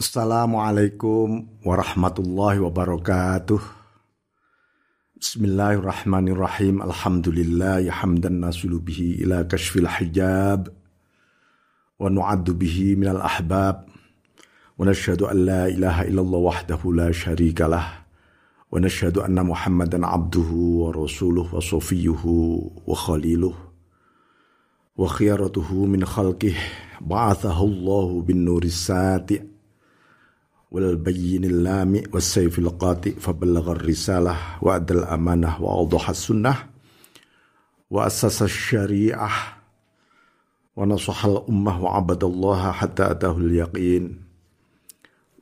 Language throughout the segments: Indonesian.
Assalamualaikum warahmatullahi wabarakatuh. Bismillahirrahmanirrahim. Alhamdulillah hamdan nasulu bihi ila kashfil hijab wa nu'addu bihi minal ahbab wa nashhadu an la ilaha illallah wahdahu la syarika lah wa nashhadu anna Muhammadan abduhu wa rasuluh wa safiyuhu wa khaliluh wa khiyaratuhu min khalqih ba'athahu Allahu bin nuris sati' والبين اللامع والسيف القاطئ فبلغ الرسالة وأدى الأمانة وأوضح السنة وأسس الشريعة ونصح الأمة وعبد الله حتى أتاه اليقين.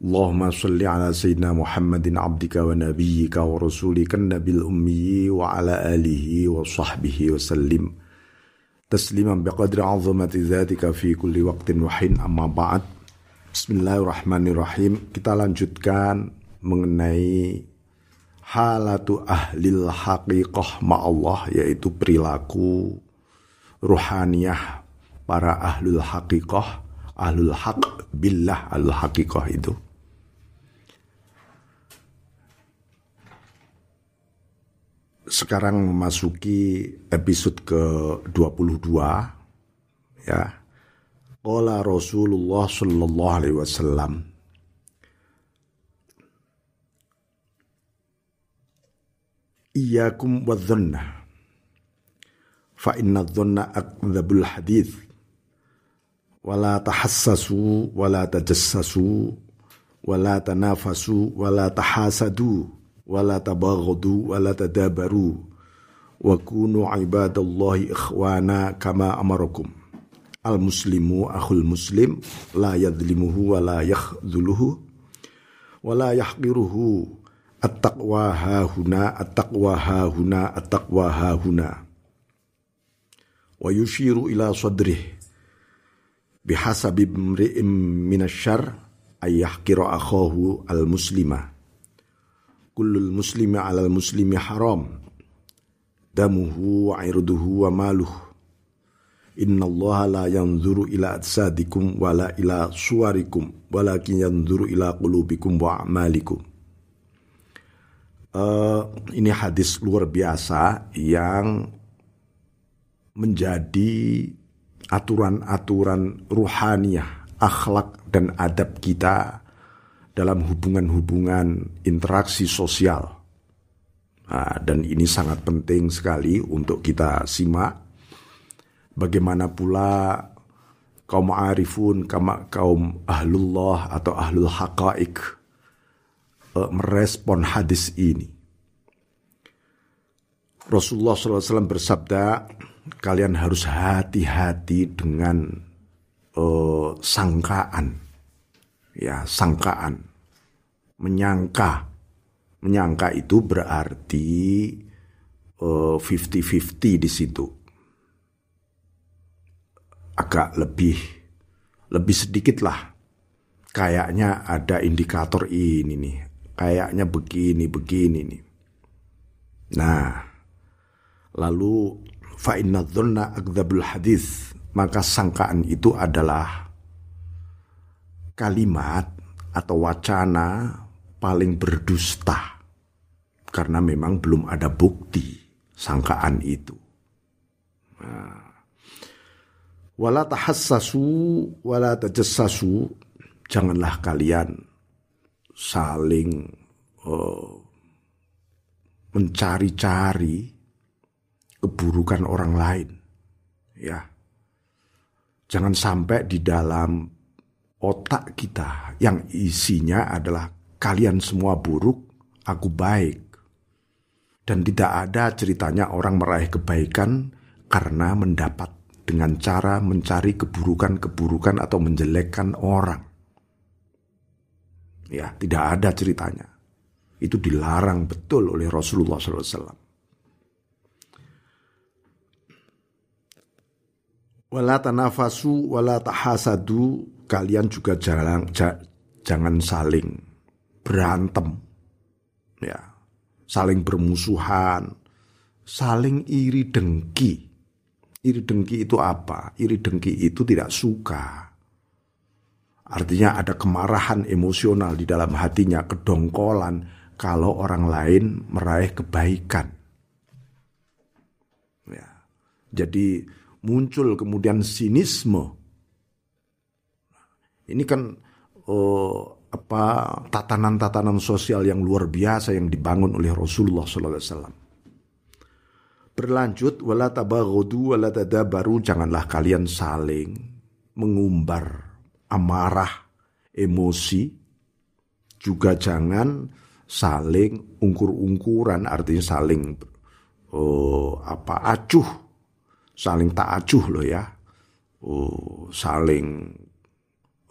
اللهم صل على سيدنا محمد عبدك ونبيك ورسولك النبي الأمي وعلى آله وصحبه وسلم. تسليما بقدر عظمة ذاتك في كل وقت وحين. أما بعد Bismillahirrahmanirrahim. Kita lanjutkan mengenai halatu ahlil haqiqah ma'allah yaitu perilaku ruhaniyah para ahlul haqiqah, ahlul haq billah ahlul haqiqah itu. Sekarang memasuki episode ke-22 ya Qala Rasulullah sallallahu alaihi wasallam. Iyakum wadhanna fa inna dhanna akdzabul hadith. Wala tahassasu wala tajassasu wala tanafasu wala tahasadu wala tabaghadu wala tadabaru. Wa kunu ibadallahi ikhwana kama amarakum al muslimu akhul muslim la yadlimuhu wa la yakhdhuluhu wa la yahqiruhu at-taqwa hahuna at-taqwa hahuna at-taqwa hahuna wa yushiru ila sadrih bihasabi imri'in minasyar ay yahqira akhahu al-muslima. Kullul muslimi 'alal muslimi haram damuhu wa irduhu wa maluhu Inna Allah la yanzuru ila atsadikum wala ila suarikum walakin yanzuru ila qulubikum wa amalikum. Uh, ini hadis luar biasa yang menjadi aturan-aturan ruhaniah, akhlak dan adab kita dalam hubungan-hubungan interaksi sosial. Nah, dan ini sangat penting sekali untuk kita simak Bagaimana pula kaum arifun, kaum ahlullah atau ahlul haqaik uh, merespon hadis ini. Rasulullah SAW bersabda, kalian harus hati-hati dengan uh, sangkaan. Ya, sangkaan. Menyangka. Menyangka itu berarti 50-50 uh, di situ agak lebih lebih sedikit lah. Kayaknya ada indikator ini nih. Kayaknya begini begini nih. Nah, lalu fa inna hadis, maka sangkaan itu adalah kalimat atau wacana paling berdusta karena memang belum ada bukti sangkaan itu. Nah, wala tahassasu wala tajassasu. Janganlah kalian saling uh, mencari-cari keburukan orang lain ya. Jangan sampai di dalam otak kita yang isinya adalah kalian semua buruk aku baik. Dan tidak ada ceritanya orang meraih kebaikan karena mendapat dengan cara mencari keburukan-keburukan atau menjelekkan orang. Ya, tidak ada ceritanya. Itu dilarang betul oleh Rasulullah SAW. Wala tanafasu wala tahasadu kalian juga jangan jangan saling berantem ya saling bermusuhan saling iri dengki Iri dengki itu apa? Iri dengki itu tidak suka. Artinya ada kemarahan emosional di dalam hatinya, kedongkolan kalau orang lain meraih kebaikan. Ya. Jadi muncul kemudian sinisme. Ini kan oh, apa tatanan-tatanan sosial yang luar biasa yang dibangun oleh Rasulullah SAW. Berlanjut wala tabaghudu wala tadabaru janganlah kalian saling mengumbar amarah, emosi, juga jangan saling ungkur-ungkuran artinya saling oh, apa acuh. Saling tak acuh loh ya. Oh, saling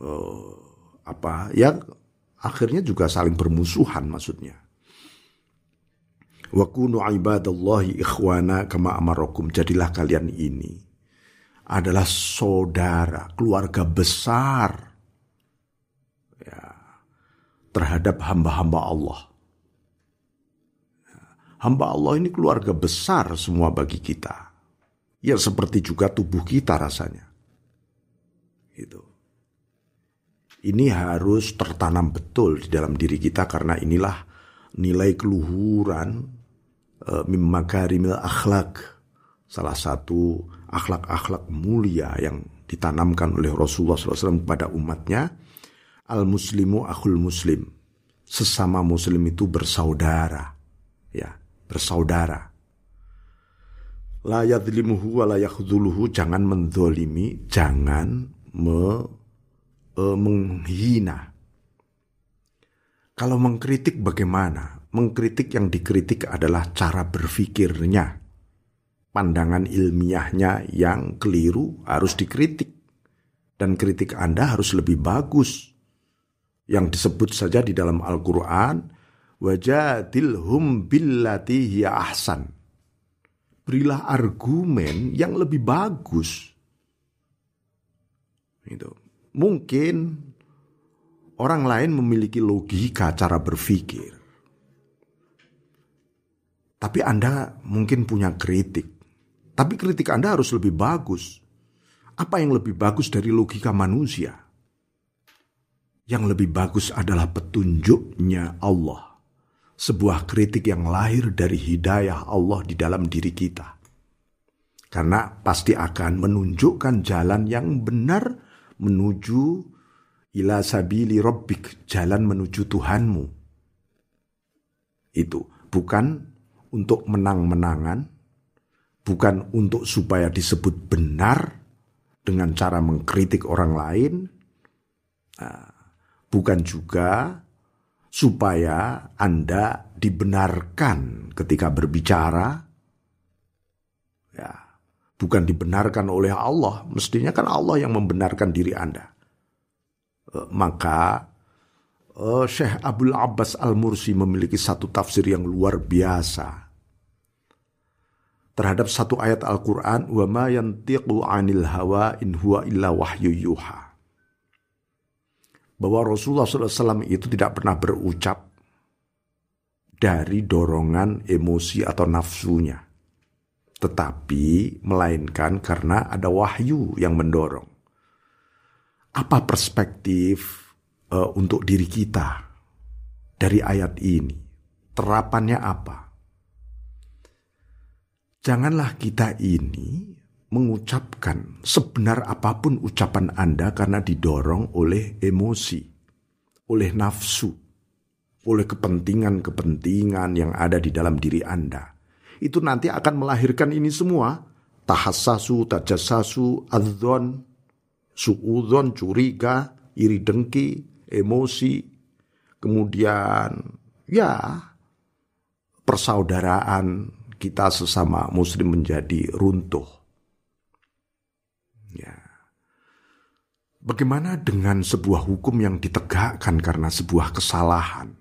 oh, apa ya akhirnya juga saling bermusuhan maksudnya wa kunu ibadallahi ikhwana kama amarakum jadilah kalian ini adalah saudara, keluarga besar ya, terhadap hamba-hamba Allah. Hamba Allah ini keluarga besar semua bagi kita. Ya seperti juga tubuh kita rasanya. Itu. Ini harus tertanam betul di dalam diri kita karena inilah nilai keluhuran mimakarimil akhlak. Salah satu akhlak-akhlak mulia yang ditanamkan oleh Rasulullah SAW kepada umatnya. Al-muslimu akhul muslim. Sesama muslim itu bersaudara. Ya, bersaudara. La yadlimuhu wa la Jangan mendolimi, jangan me, e, menghina. Kalau mengkritik bagaimana? Mengkritik yang dikritik adalah cara berfikirnya pandangan ilmiahnya yang keliru harus dikritik. Dan kritik Anda harus lebih bagus. Yang disebut saja di dalam Al-Quran, wajadilhum billati hiya ahsan. Berilah argumen yang lebih bagus. Itu. Mungkin orang lain memiliki logika cara berpikir. Tapi Anda mungkin punya kritik. Tapi kritik Anda harus lebih bagus. Apa yang lebih bagus dari logika manusia? Yang lebih bagus adalah petunjuknya Allah. Sebuah kritik yang lahir dari hidayah Allah di dalam diri kita. Karena pasti akan menunjukkan jalan yang benar menuju ila sabili rabbik, jalan menuju Tuhanmu. Itu bukan untuk menang-menangan, bukan untuk supaya disebut benar dengan cara mengkritik orang lain, nah, bukan juga supaya Anda dibenarkan ketika berbicara, ya, bukan dibenarkan oleh Allah, mestinya kan Allah yang membenarkan diri Anda. Eh, maka uh, Syekh Abdul Abbas Al-Mursi memiliki satu tafsir yang luar biasa terhadap satu ayat Al-Quran wa ma yantiqu anil hawa in huwa illa wahyu yuha. Bahwa Rasulullah SAW itu tidak pernah berucap dari dorongan emosi atau nafsunya tetapi melainkan karena ada wahyu yang mendorong. Apa perspektif uh, untuk diri kita dari ayat ini terapannya apa Janganlah kita ini mengucapkan sebenar apa pun ucapan Anda karena didorong oleh emosi, oleh nafsu, oleh kepentingan-kepentingan yang ada di dalam diri Anda. Itu nanti akan melahirkan ini semua. Tahassasu, tajasasu, adzon, suudon, curiga, iri dengki, emosi, kemudian ya persaudaraan, kita sesama muslim menjadi runtuh. Ya. Bagaimana dengan sebuah hukum yang ditegakkan karena sebuah kesalahan?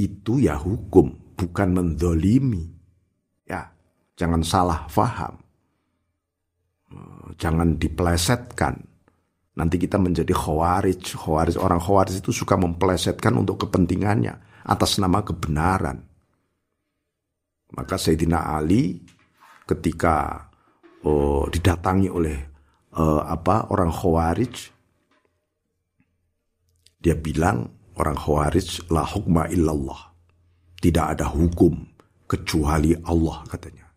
Itu ya hukum, bukan mendolimi. Ya, jangan salah faham. Eh, jangan diplesetkan. Nanti kita menjadi khawarij. Khawarij orang khawarij itu suka memplesetkan untuk kepentingannya atas nama kebenaran. Maka Sayyidina Ali ketika oh, didatangi oleh uh, apa orang Khawarij Dia bilang orang Khawarij la hukma illallah. Tidak ada hukum kecuali Allah katanya.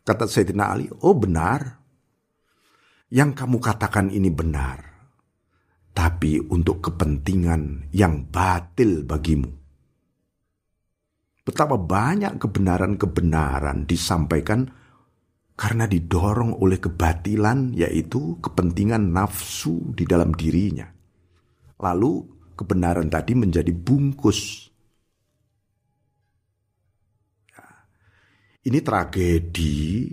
Kata Sayyidina Ali, oh benar. Yang kamu katakan ini benar. Tapi untuk kepentingan yang batil bagimu. Betapa banyak kebenaran-kebenaran disampaikan karena didorong oleh kebatilan yaitu kepentingan nafsu di dalam dirinya. Lalu kebenaran tadi menjadi bungkus. Ya. Ini tragedi,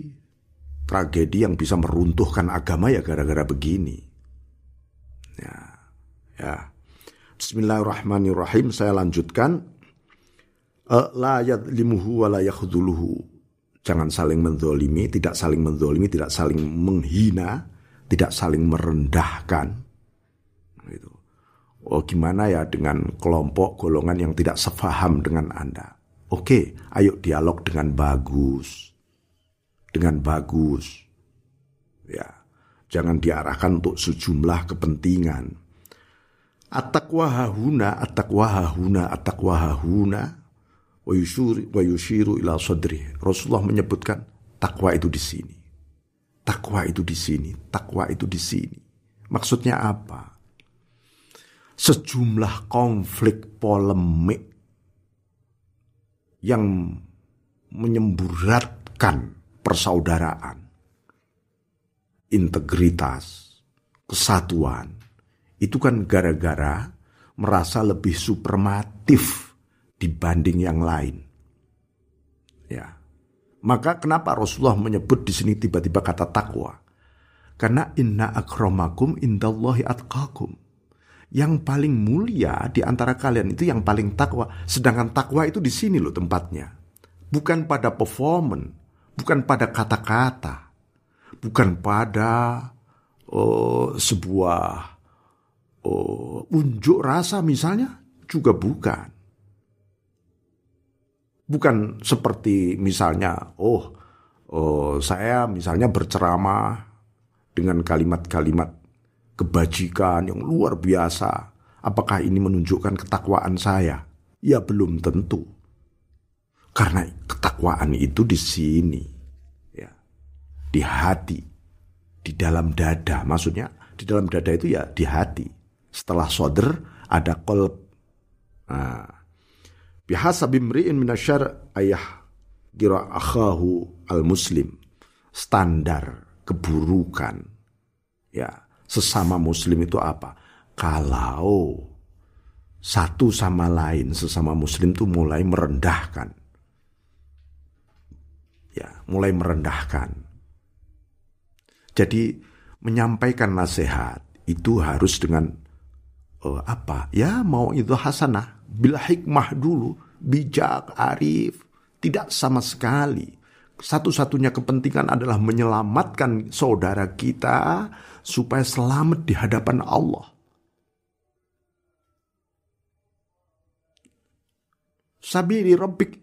tragedi yang bisa meruntuhkan agama ya gara-gara begini. Ya, ya. Bismillahirrahmanirrahim. Saya lanjutkan. Eh, la yadlimuhu wa la Jangan saling mendolimi, tidak saling mendolimi, tidak saling menghina, tidak saling merendahkan. Gitu. Oh gimana ya dengan kelompok golongan yang tidak sefaham dengan Anda? Oke, ayo dialog dengan bagus. Dengan bagus. Ya, jangan diarahkan untuk sejumlah kepentingan. At-taqwa hahuna, at-taqwa hahuna, at-taqwa hahuna. Wa ila sadri. Rasulullah menyebutkan takwa itu di sini. Takwa itu di sini, takwa itu di sini. Maksudnya apa? sejumlah konflik polemik yang menyemburatkan persaudaraan, integritas, kesatuan, itu kan gara-gara merasa lebih suprematif dibanding yang lain. Ya. Maka kenapa Rasulullah menyebut di sini tiba-tiba kata takwa? Karena inna akramakum indallahi atqakum yang paling mulia di antara kalian itu yang paling takwa. Sedangkan takwa itu di sini loh tempatnya. Bukan pada performance, bukan pada kata-kata, bukan pada oh, sebuah oh, unjuk rasa misalnya, juga bukan. Bukan seperti misalnya, oh, oh saya misalnya berceramah dengan kalimat-kalimat kebajikan yang luar biasa. Apakah ini menunjukkan ketakwaan saya? Ya belum tentu. Karena ketakwaan itu di sini. Ya. Di hati. Di dalam dada. Maksudnya di dalam dada itu ya di hati. Setelah soder ada kolb. Nah. Bihasa bimri'in minasyar ayah kira akhahu al-muslim. Standar keburukan. Ya sesama muslim itu apa? Kalau satu sama lain sesama muslim itu mulai merendahkan. Ya, mulai merendahkan. Jadi menyampaikan nasihat itu harus dengan uh, apa? Ya mau itu hasanah, bila hikmah dulu, bijak, arif, tidak sama sekali. Satu-satunya kepentingan adalah menyelamatkan saudara kita supaya selamat di hadapan Allah. Sabiri Rabbik,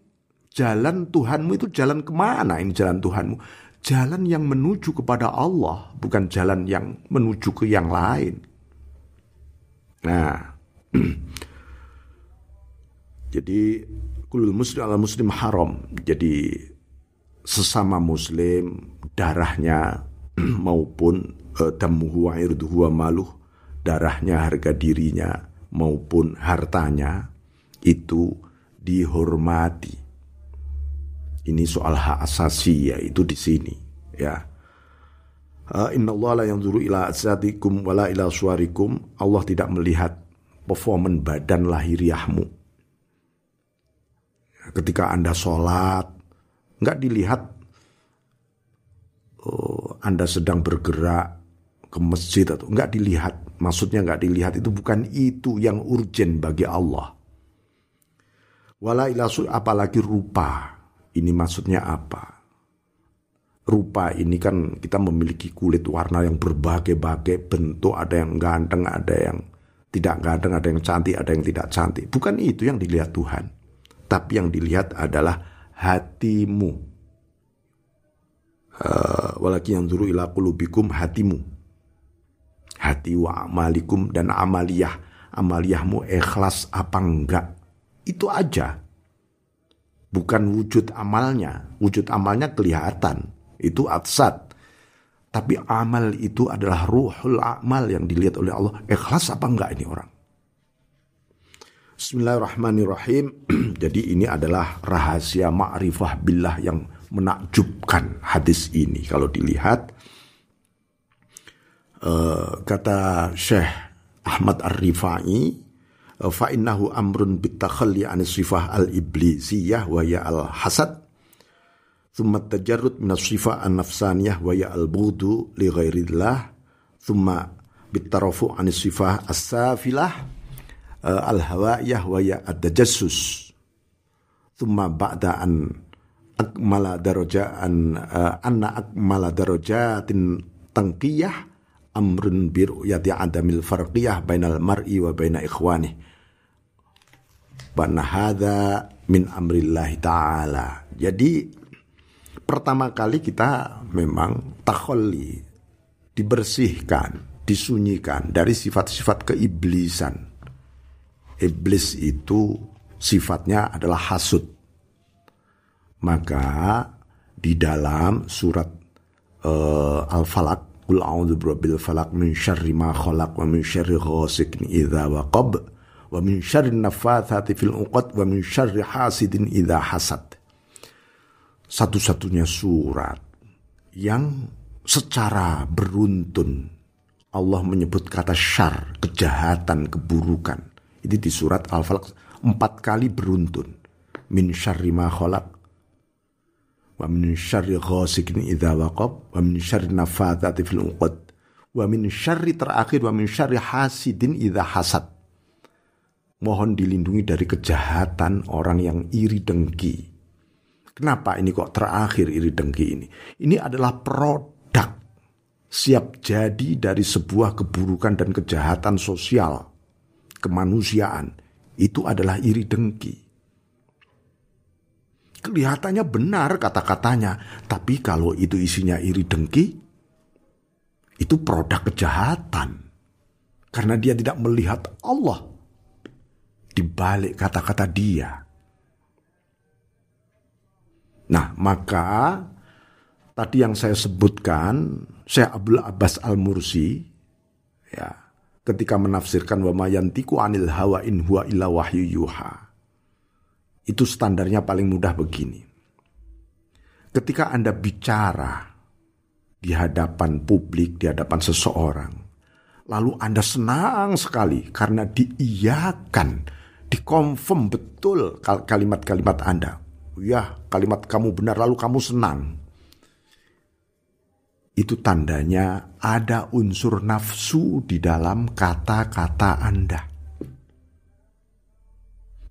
jalan Tuhanmu itu jalan ke mana ini jalan Tuhanmu? Jalan yang menuju kepada Allah, bukan jalan yang menuju ke yang lain. Nah, jadi kulul muslim ala muslim haram. Jadi sesama muslim darahnya maupun damuhu wa irduhu wa maluh darahnya harga dirinya maupun hartanya itu dihormati ini soal hak asasi yaitu di sini ya. Inna Allah ila asadikum wala ila suarikum Allah tidak melihat performan badan lahiriahmu. Ketika anda sholat nggak dilihat oh, anda sedang bergerak ke masjid atau nggak dilihat. Maksudnya nggak dilihat itu bukan itu yang urgent bagi Allah. Wala ilasul apalagi rupa ini maksudnya apa? Rupa ini kan kita memiliki kulit warna yang berbagai-bagai bentuk ada yang ganteng ada yang tidak ganteng ada yang cantik ada yang tidak cantik. Bukan itu yang dilihat Tuhan. Tapi yang dilihat adalah hatimu. Uh, walaki yang ila qulubikum hatimu. Hati wa amalikum dan amaliyah. Amaliyahmu ikhlas apa enggak. Itu aja. Bukan wujud amalnya. Wujud amalnya kelihatan. Itu atsat. Tapi amal itu adalah ruhul amal yang dilihat oleh Allah. Ikhlas apa enggak ini orang? Bismillahirrahmanirrahim. Jadi ini adalah rahasia ma'rifah billah yang menakjubkan hadis ini. Kalau dilihat, uh, kata Syekh Ahmad Ar-Rifai, fa innahu amrun bitakhalli an sifah al iblisiyah wa ya al hasad thumma tajarrud min sifah an nafsaniyah wa ya al budu li ghairillah. Thumma bitarafu an sifah as safilah uh, al hawaiyah wa ya ad tajassus thumma ba'da an akmala darajaan uh, anna akmala darajatin tangkiyah amrun bir yati adamil farqiyah bainal mar'i wa baina ikhwanih Banahada min amrillahi ta'ala. Jadi pertama kali kita memang takholi, dibersihkan, disunyikan dari sifat-sifat keiblisan. Iblis itu sifatnya adalah hasud. Maka di dalam surat uh, Al-Falaq, Qul a'udzu birabbil falaq min syarri ma khalaq wa min syarri ghasikin idza waqab wa min syarri nafathati fil uqad wa min syarri hasidin idza hasad. Satu-satunya surat yang secara beruntun Allah menyebut kata syar, kejahatan, keburukan. Ini di surat Al-Falaq empat kali beruntun. Min syarri ma khalaq wa min syarri ghasikin idza waqab wa min syarri nafathati fil uqad wa min syarri terakhir wa min syarri hasidin idza hasad mohon dilindungi dari kejahatan orang yang iri dengki. Kenapa ini kok terakhir iri dengki ini? Ini adalah produk siap jadi dari sebuah keburukan dan kejahatan sosial, kemanusiaan. Itu adalah iri dengki. Kelihatannya benar kata-katanya, tapi kalau itu isinya iri dengki, itu produk kejahatan. Karena dia tidak melihat Allah di balik kata-kata dia. Nah, maka tadi yang saya sebutkan, Syekh Abdul Abbas Al-Mursi, ya, ketika menafsirkan wa mayantiku anil hawa in huwa illa wahyu yuha. Itu standarnya paling mudah begini. Ketika Anda bicara di hadapan publik, di hadapan seseorang, lalu Anda senang sekali karena diiyakan dikonfirm betul kalimat-kalimat Anda. Ya, kalimat kamu benar lalu kamu senang. Itu tandanya ada unsur nafsu di dalam kata-kata Anda.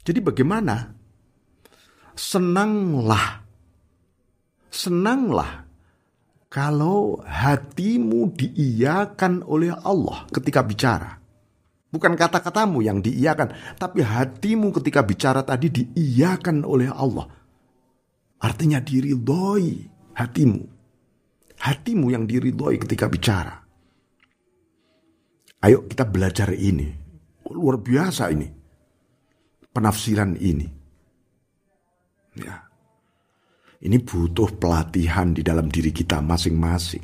Jadi bagaimana? Senanglah. Senanglah kalau hatimu diiyakan oleh Allah ketika bicara. Bukan kata-katamu yang diiyakan, tapi hatimu ketika bicara tadi diiyakan oleh Allah. Artinya diridhoi hatimu. Hatimu yang diridhoi ketika bicara. Ayo kita belajar ini. Luar biasa ini. Penafsiran ini. Ya. Ini butuh pelatihan di dalam diri kita masing-masing.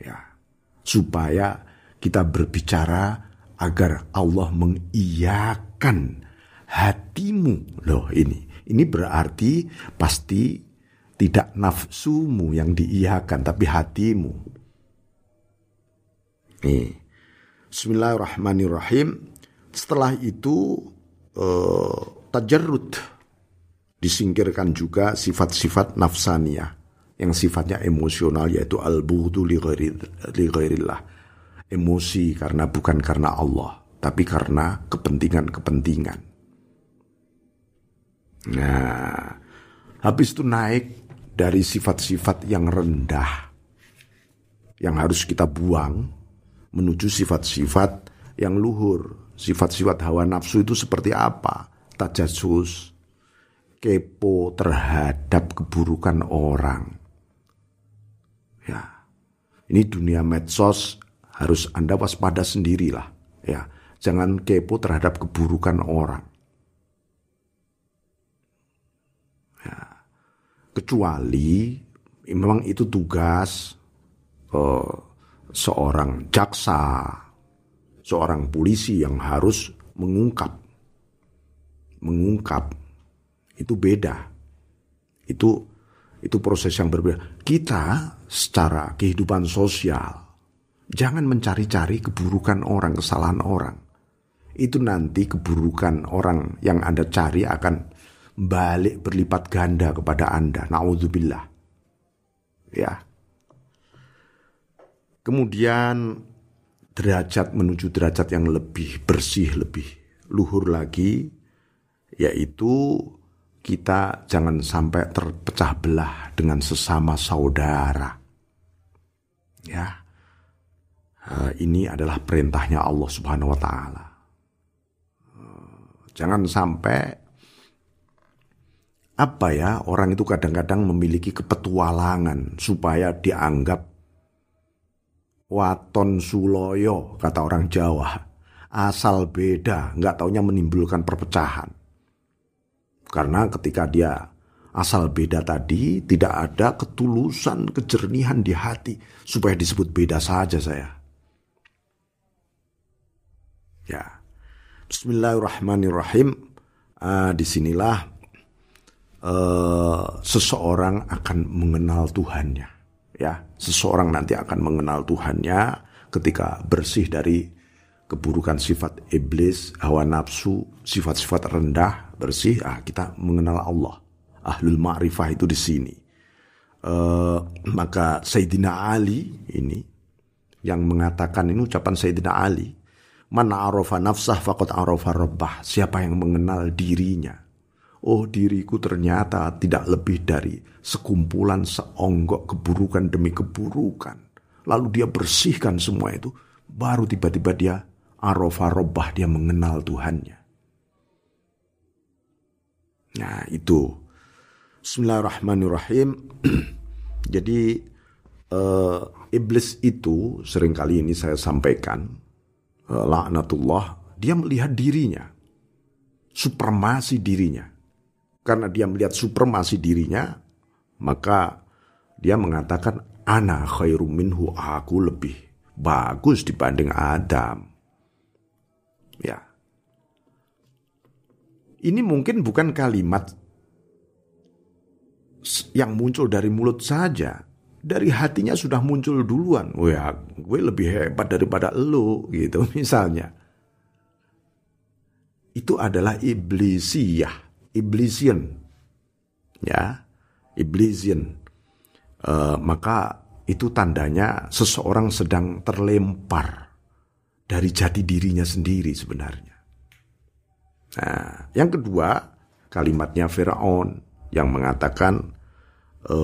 Ya. Supaya kita berbicara agar Allah mengiyakan hatimu. Loh ini, ini berarti pasti tidak nafsumu yang diiyakan, tapi hatimu. Nih. Bismillahirrahmanirrahim. Setelah itu uh, tajarrud disingkirkan juga sifat-sifat nafsaniyah yang sifatnya emosional yaitu al-bughdu li ghairillah emosi karena bukan karena Allah, tapi karena kepentingan-kepentingan. Nah, habis itu naik dari sifat-sifat yang rendah yang harus kita buang menuju sifat-sifat yang luhur. Sifat-sifat hawa nafsu itu seperti apa? Tajasus, kepo terhadap keburukan orang. Ya, ini dunia medsos harus Anda waspada sendirilah. Ya, Jangan kepo terhadap keburukan orang. Ya. Kecuali memang itu tugas uh, seorang jaksa, seorang polisi yang harus mengungkap. Mengungkap itu beda. Itu itu proses yang berbeda. Kita secara kehidupan sosial jangan mencari-cari keburukan orang, kesalahan orang. Itu nanti keburukan orang yang Anda cari akan balik berlipat ganda kepada Anda. Nauzubillah. Ya. Kemudian derajat menuju derajat yang lebih bersih, lebih luhur lagi, yaitu kita jangan sampai terpecah belah dengan sesama saudara. Ya. Ini adalah perintahnya Allah Subhanahu wa taala. jangan sampai apa ya, orang itu kadang-kadang memiliki kepetualangan supaya dianggap waton suloyo kata orang Jawa. Asal beda, nggak taunya menimbulkan perpecahan. Karena ketika dia asal beda tadi tidak ada ketulusan, kejernihan di hati supaya disebut beda saja saya. Ya. Bismillahirrahmanirrahim. Ah, di sinilah uh, seseorang akan mengenal Tuhannya. Ya, seseorang nanti akan mengenal Tuhannya ketika bersih dari keburukan sifat iblis, hawa nafsu, sifat-sifat rendah, bersih, ah kita mengenal Allah. Ahlul ma'rifah itu di sini. Uh, maka Sayyidina Ali ini yang mengatakan ini ucapan Sayyidina Ali, "Man arafa nafsah faqad arafa rabbah." Siapa yang mengenal dirinya, oh diriku ternyata tidak lebih dari sekumpulan seonggok keburukan demi keburukan. Lalu dia bersihkan semua itu, baru tiba-tiba dia arafa rabbah, dia mengenal Tuhannya. Nah itu Bismillahirrahmanirrahim. Jadi uh, iblis itu sering kali ini saya sampaikan laknatullah dia melihat dirinya supremasi dirinya. Karena dia melihat supremasi dirinya, maka dia mengatakan ana khairum minhu aku lebih bagus dibanding Adam. Ya. Ini mungkin bukan kalimat yang muncul dari mulut saja. Dari hatinya sudah muncul duluan. Wah, gue lebih hebat daripada lo gitu misalnya. Itu adalah iblisiyah, iblisian. Ya, iblisian. Uh, maka itu tandanya seseorang sedang terlempar dari jati dirinya sendiri sebenarnya. Nah, yang kedua, kalimatnya Firaun yang mengatakan, e,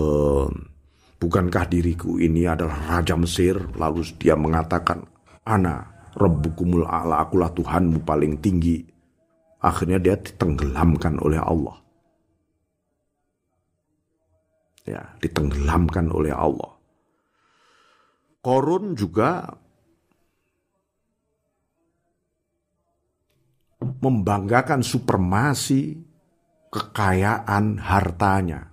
bukankah diriku ini adalah raja Mesir? Lalu dia mengatakan, ana Rabbukumul a'la, akulah Tuhanmu paling tinggi. Akhirnya dia ditenggelamkan oleh Allah. Ya, ditenggelamkan oleh Allah. Korun juga membanggakan supremasi kekayaan hartanya.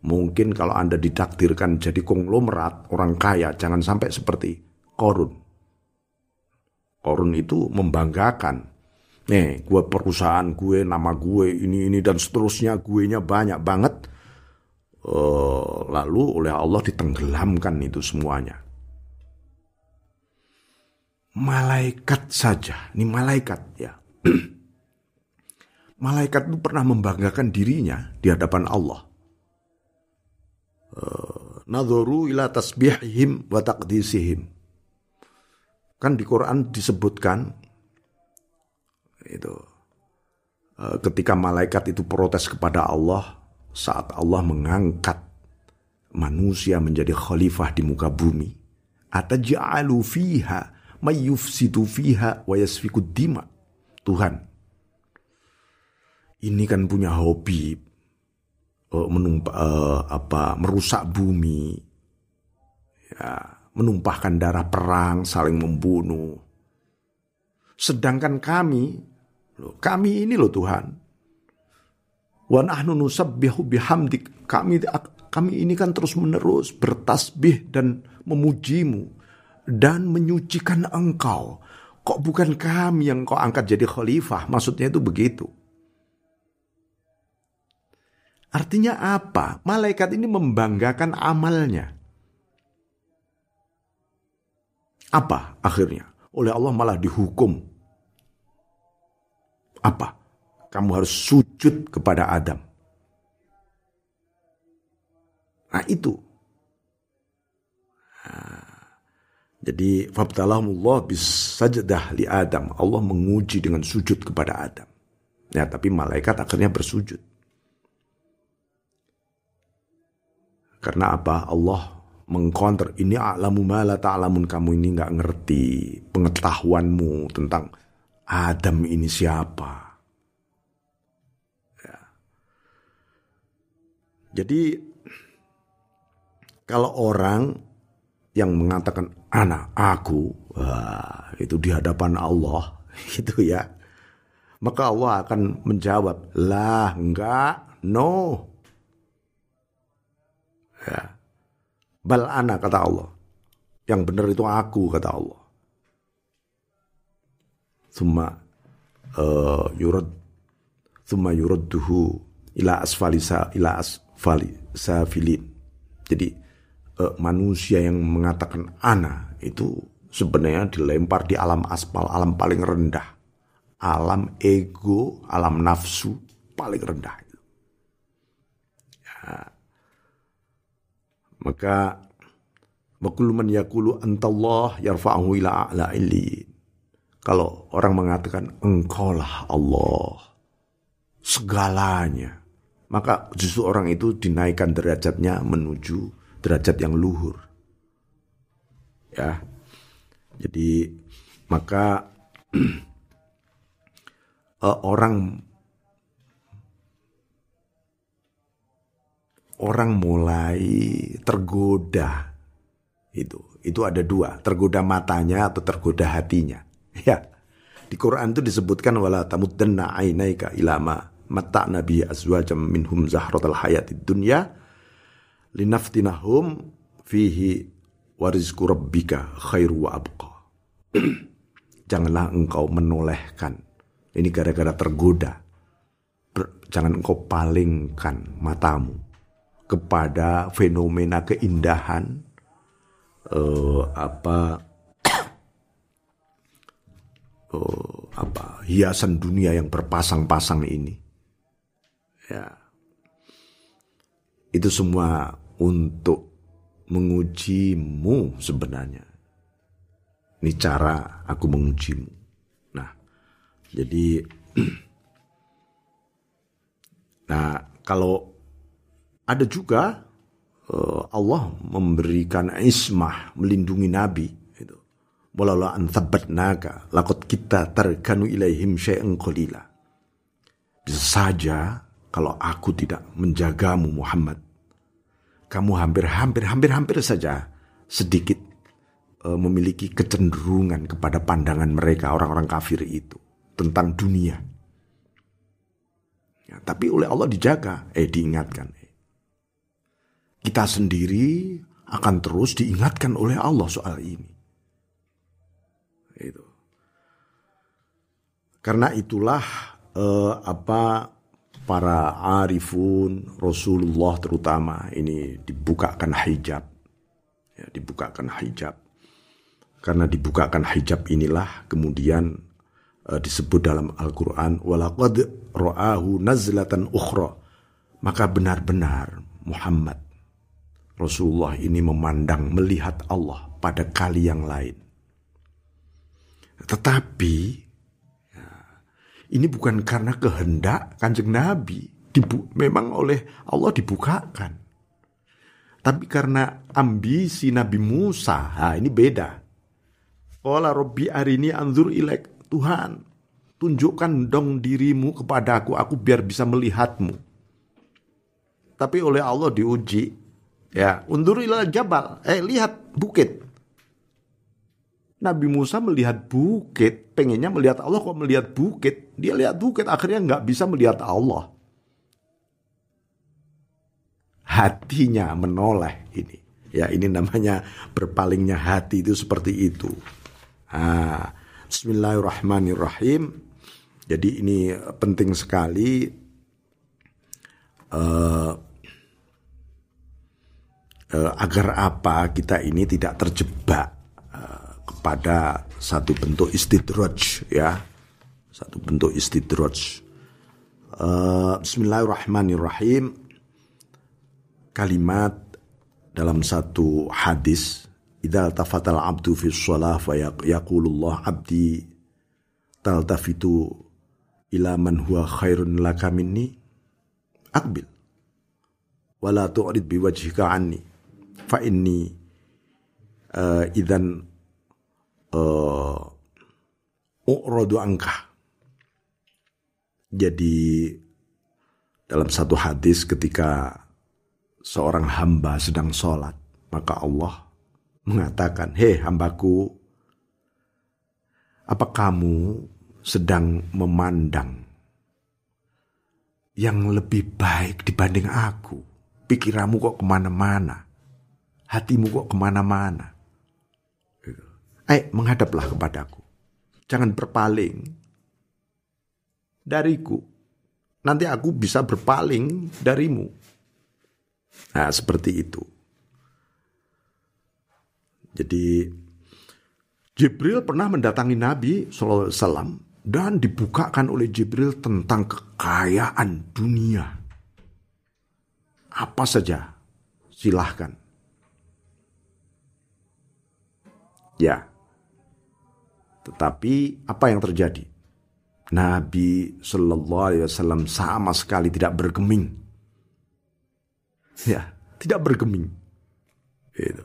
Mungkin kalau Anda didaktirkan jadi konglomerat, orang kaya, jangan sampai seperti korun. Korun itu membanggakan. Nih, gue perusahaan gue, nama gue, ini, ini, dan seterusnya, gue nya banyak banget. Uh, lalu oleh Allah ditenggelamkan itu semuanya. Malaikat saja, ini malaikat ya Malaikat itu pernah membanggakan dirinya di hadapan Allah. Uh, ila tasbihihim wa taqdisihim. Kan di Quran disebutkan itu uh, ketika malaikat itu protes kepada Allah saat Allah mengangkat manusia menjadi khalifah di muka bumi. Ataj'alu fiha mayyufsidu fiha wa yasfikud dima. Tuhan, ini kan punya hobi uh, menumpa, uh, apa merusak bumi, ya, menumpahkan darah perang, saling membunuh. Sedangkan kami, kami ini loh Tuhan. Wa nahnu nusabbihu bihamdik. Kami kami ini kan terus menerus bertasbih dan memujimu dan menyucikan engkau. Kok bukan kami yang kau angkat jadi khalifah? Maksudnya itu begitu. Artinya apa? Malaikat ini membanggakan amalnya. Apa akhirnya? Oleh Allah malah dihukum. Apa? Kamu harus sujud kepada Adam. Nah itu. Nah, jadi fabtalahumullah bisajdah li Adam. Allah menguji dengan sujud kepada Adam. Ya, tapi malaikat akhirnya bersujud. Karena apa? Allah mengkonter ini alamu mala ta'lamun kamu ini nggak ngerti pengetahuanmu tentang Adam ini siapa. Ya. Jadi kalau orang yang mengatakan anak aku wah, itu di hadapan Allah itu ya maka Allah akan menjawab lah enggak no Ya. Bal ana kata Allah. Yang benar itu aku kata Allah. Summa uh, yurad summa yuradduhu ila asfali sa, ila asfali safilin. Jadi uh, manusia yang mengatakan ana itu sebenarnya dilempar di alam aspal, alam paling rendah. Alam ego, alam nafsu paling rendah. Ya, maka Wakul man yakulu antallah yarfa'ahu ila a'la illi. Kalau orang mengatakan engkaulah Allah segalanya, maka justru orang itu dinaikkan derajatnya menuju derajat yang luhur. Ya. Jadi maka uh, orang orang mulai tergoda. Itu itu ada dua tergoda matanya atau tergoda hatinya. Ya di Quran itu disebutkan wala tamuddanna ainaika ilama mata nabi azwajam minhum zahratal hayatid dunya linaftinahum fihi warizku rabbika khairu wa abqa. Janganlah engkau menolehkan. Ini gara-gara tergoda. Jangan engkau palingkan matamu kepada fenomena keindahan uh, apa uh, apa hiasan dunia yang berpasang-pasang ini. Ya. Itu semua untuk mengujimu sebenarnya. Ini cara aku mengujimu. Nah jadi nah kalau ada juga uh, Allah memberikan ismah, melindungi Nabi. Itu. Walau an naga, lakot kita terkanu ilaihim syai'an qalila. Bisa saja kalau aku tidak menjagamu Muhammad, kamu hampir-hampir hampir-hampir saja sedikit uh, memiliki kecenderungan kepada pandangan mereka orang-orang kafir itu tentang dunia. Ya, tapi oleh Allah dijaga, eh diingatkan kita sendiri akan terus diingatkan oleh Allah soal ini. Itu. Karena itulah eh, apa para arifun Rasulullah terutama ini dibukakan hijab. Ya, dibukakan hijab. Karena dibukakan hijab inilah kemudian eh, disebut dalam Al-Qur'an walaqad ra'ahu nazlatan ukhra. Maka benar-benar Muhammad Rasulullah ini memandang melihat Allah pada kali yang lain. Tetapi ya, ini bukan karena kehendak kanjeng Nabi, dibu memang oleh Allah dibukakan. Tapi karena ambisi Nabi Musa, nah ini beda. Ola Robbi arini anzur ilek Tuhan, tunjukkan dong dirimu kepada aku, aku biar bisa melihatmu. Tapi oleh Allah diuji, Ya, undur ila jabal. Eh, lihat bukit. Nabi Musa melihat bukit, pengennya melihat Allah kok melihat bukit. Dia lihat bukit, akhirnya nggak bisa melihat Allah. Hatinya menoleh ini. Ya ini namanya berpalingnya hati itu seperti itu. Ah, Bismillahirrahmanirrahim. Jadi ini penting sekali uh, uh, agar apa kita ini tidak terjebak uh, kepada satu bentuk istidroj ya. Satu bentuk istidroj uh, Bismillahirrahmanirrahim. Kalimat dalam satu hadis idza tafatal abdu fi shalah fa yaqulullah abdi taltafitu ila man huwa khairun laka akbil wala tu'rid biwajhika anni fa inni uh, idan uh, u'radu angka. Jadi dalam satu hadis ketika seorang hamba sedang sholat, maka Allah mengatakan, Hei hambaku, apa kamu sedang memandang yang lebih baik dibanding aku? Pikiranmu kok ke mana-mana? Hatimu kok ke mana-mana. Eh, menghadaplah kepadaku. Jangan berpaling dariku. Nanti aku bisa berpaling darimu. Nah, seperti itu. Jadi Jibril pernah mendatangi Nabi SAW dan dibukakan oleh Jibril tentang kekayaan dunia. Apa saja, silahkan. Ya. Tetapi apa yang terjadi? Nabi Shallallahu Alaihi Wasallam sama sekali tidak bergeming. Ya, tidak bergeming. Itu.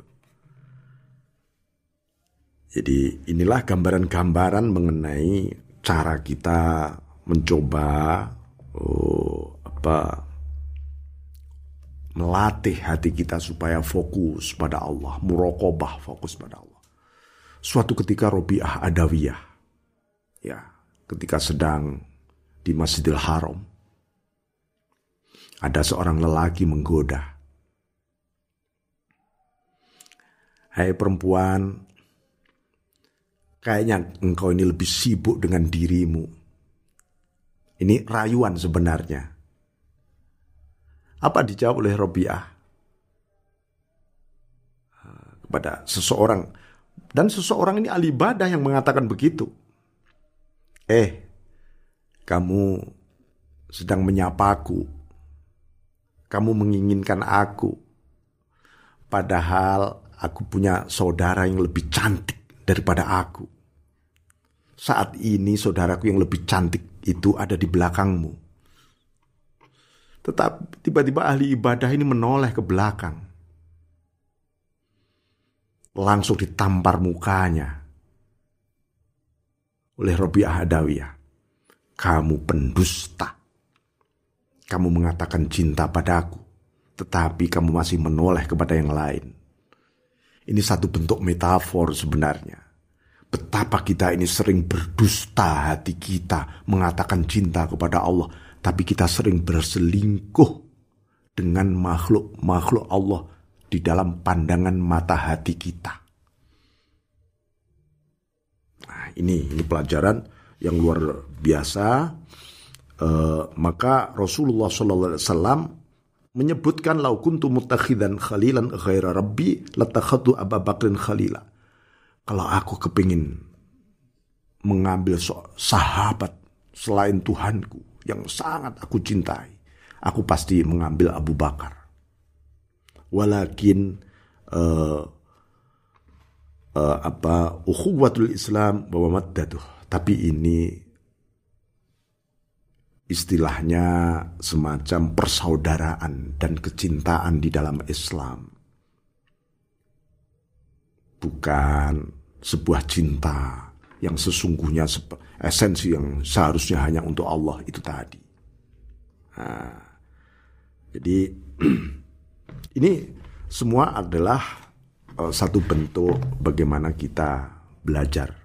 Jadi inilah gambaran-gambaran mengenai cara kita mencoba oh, apa melatih hati kita supaya fokus pada Allah, murokobah fokus pada Allah. Suatu ketika Robiah Adawiyah, ya, ketika sedang di Masjidil Haram, ada seorang lelaki menggoda. Hai perempuan, kayaknya engkau ini lebih sibuk dengan dirimu. Ini rayuan sebenarnya. Apa dijawab oleh Robiah? Kepada seseorang dan seseorang ini ahli ibadah yang mengatakan begitu. Eh, kamu sedang menyapaku. Kamu menginginkan aku. Padahal aku punya saudara yang lebih cantik daripada aku. Saat ini saudaraku yang lebih cantik itu ada di belakangmu. Tetap tiba-tiba ahli ibadah ini menoleh ke belakang langsung ditampar mukanya oleh Robiah Adawiyah. Kamu pendusta. Kamu mengatakan cinta padaku, tetapi kamu masih menoleh kepada yang lain. Ini satu bentuk metafor sebenarnya. Betapa kita ini sering berdusta hati kita mengatakan cinta kepada Allah, tapi kita sering berselingkuh dengan makhluk-makhluk Allah di dalam pandangan mata hati kita. Nah, ini ini pelajaran yang luar biasa. Uh, maka Rasulullah Sallallahu Alaihi Wasallam menyebutkan lau kuntu mutakhidan khalilan ghaira rabbi latakhatu Abu Bakrin khalila. Kalau aku kepingin mengambil sahabat selain Tuhanku yang sangat aku cintai, aku pasti mengambil Abu Bakar walakin uh, uh, apa ukhuwatul Islam bahwa maddatuh tapi ini istilahnya semacam persaudaraan dan kecintaan di dalam Islam bukan sebuah cinta yang sesungguhnya esensi yang seharusnya hanya untuk Allah itu tadi. Nah, jadi Ini semua adalah uh, satu bentuk bagaimana kita belajar.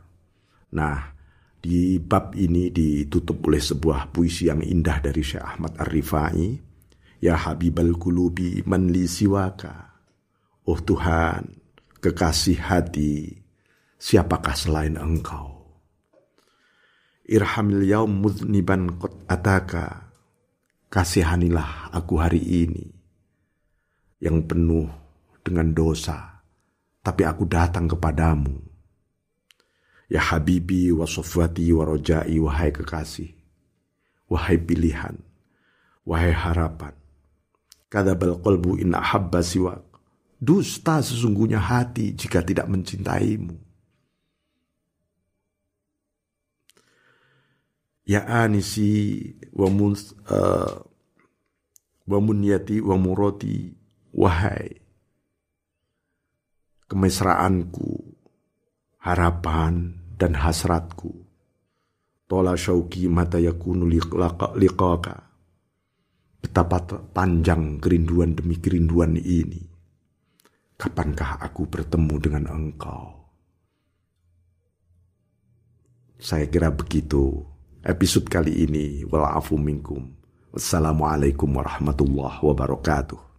Nah, di bab ini ditutup oleh sebuah puisi yang indah dari Syekh Ahmad Ar-Rifai. Ya Habibal Kulubi man li siwaka. Oh Tuhan, kekasih hati, siapakah selain engkau? Irhamil yaum mudniban kot ataka. Kasihanilah aku hari ini yang penuh dengan dosa, tapi aku datang kepadamu. Ya Habibi wa Sofwati wa Rojai, wahai kekasih, wahai pilihan, wahai harapan. Kadabal qalbu in ahabba siwak. Dusta sesungguhnya hati jika tidak mencintaimu. ya anisi wa wa munyati wa muroti wahai kemesraanku harapan dan hasratku tola syauki mata yakunu liqaka betapa panjang kerinduan demi kerinduan ini kapankah aku bertemu dengan engkau saya kira begitu episode kali ini. Walafu minkum. Wassalamualaikum warahmatullahi wabarakatuh.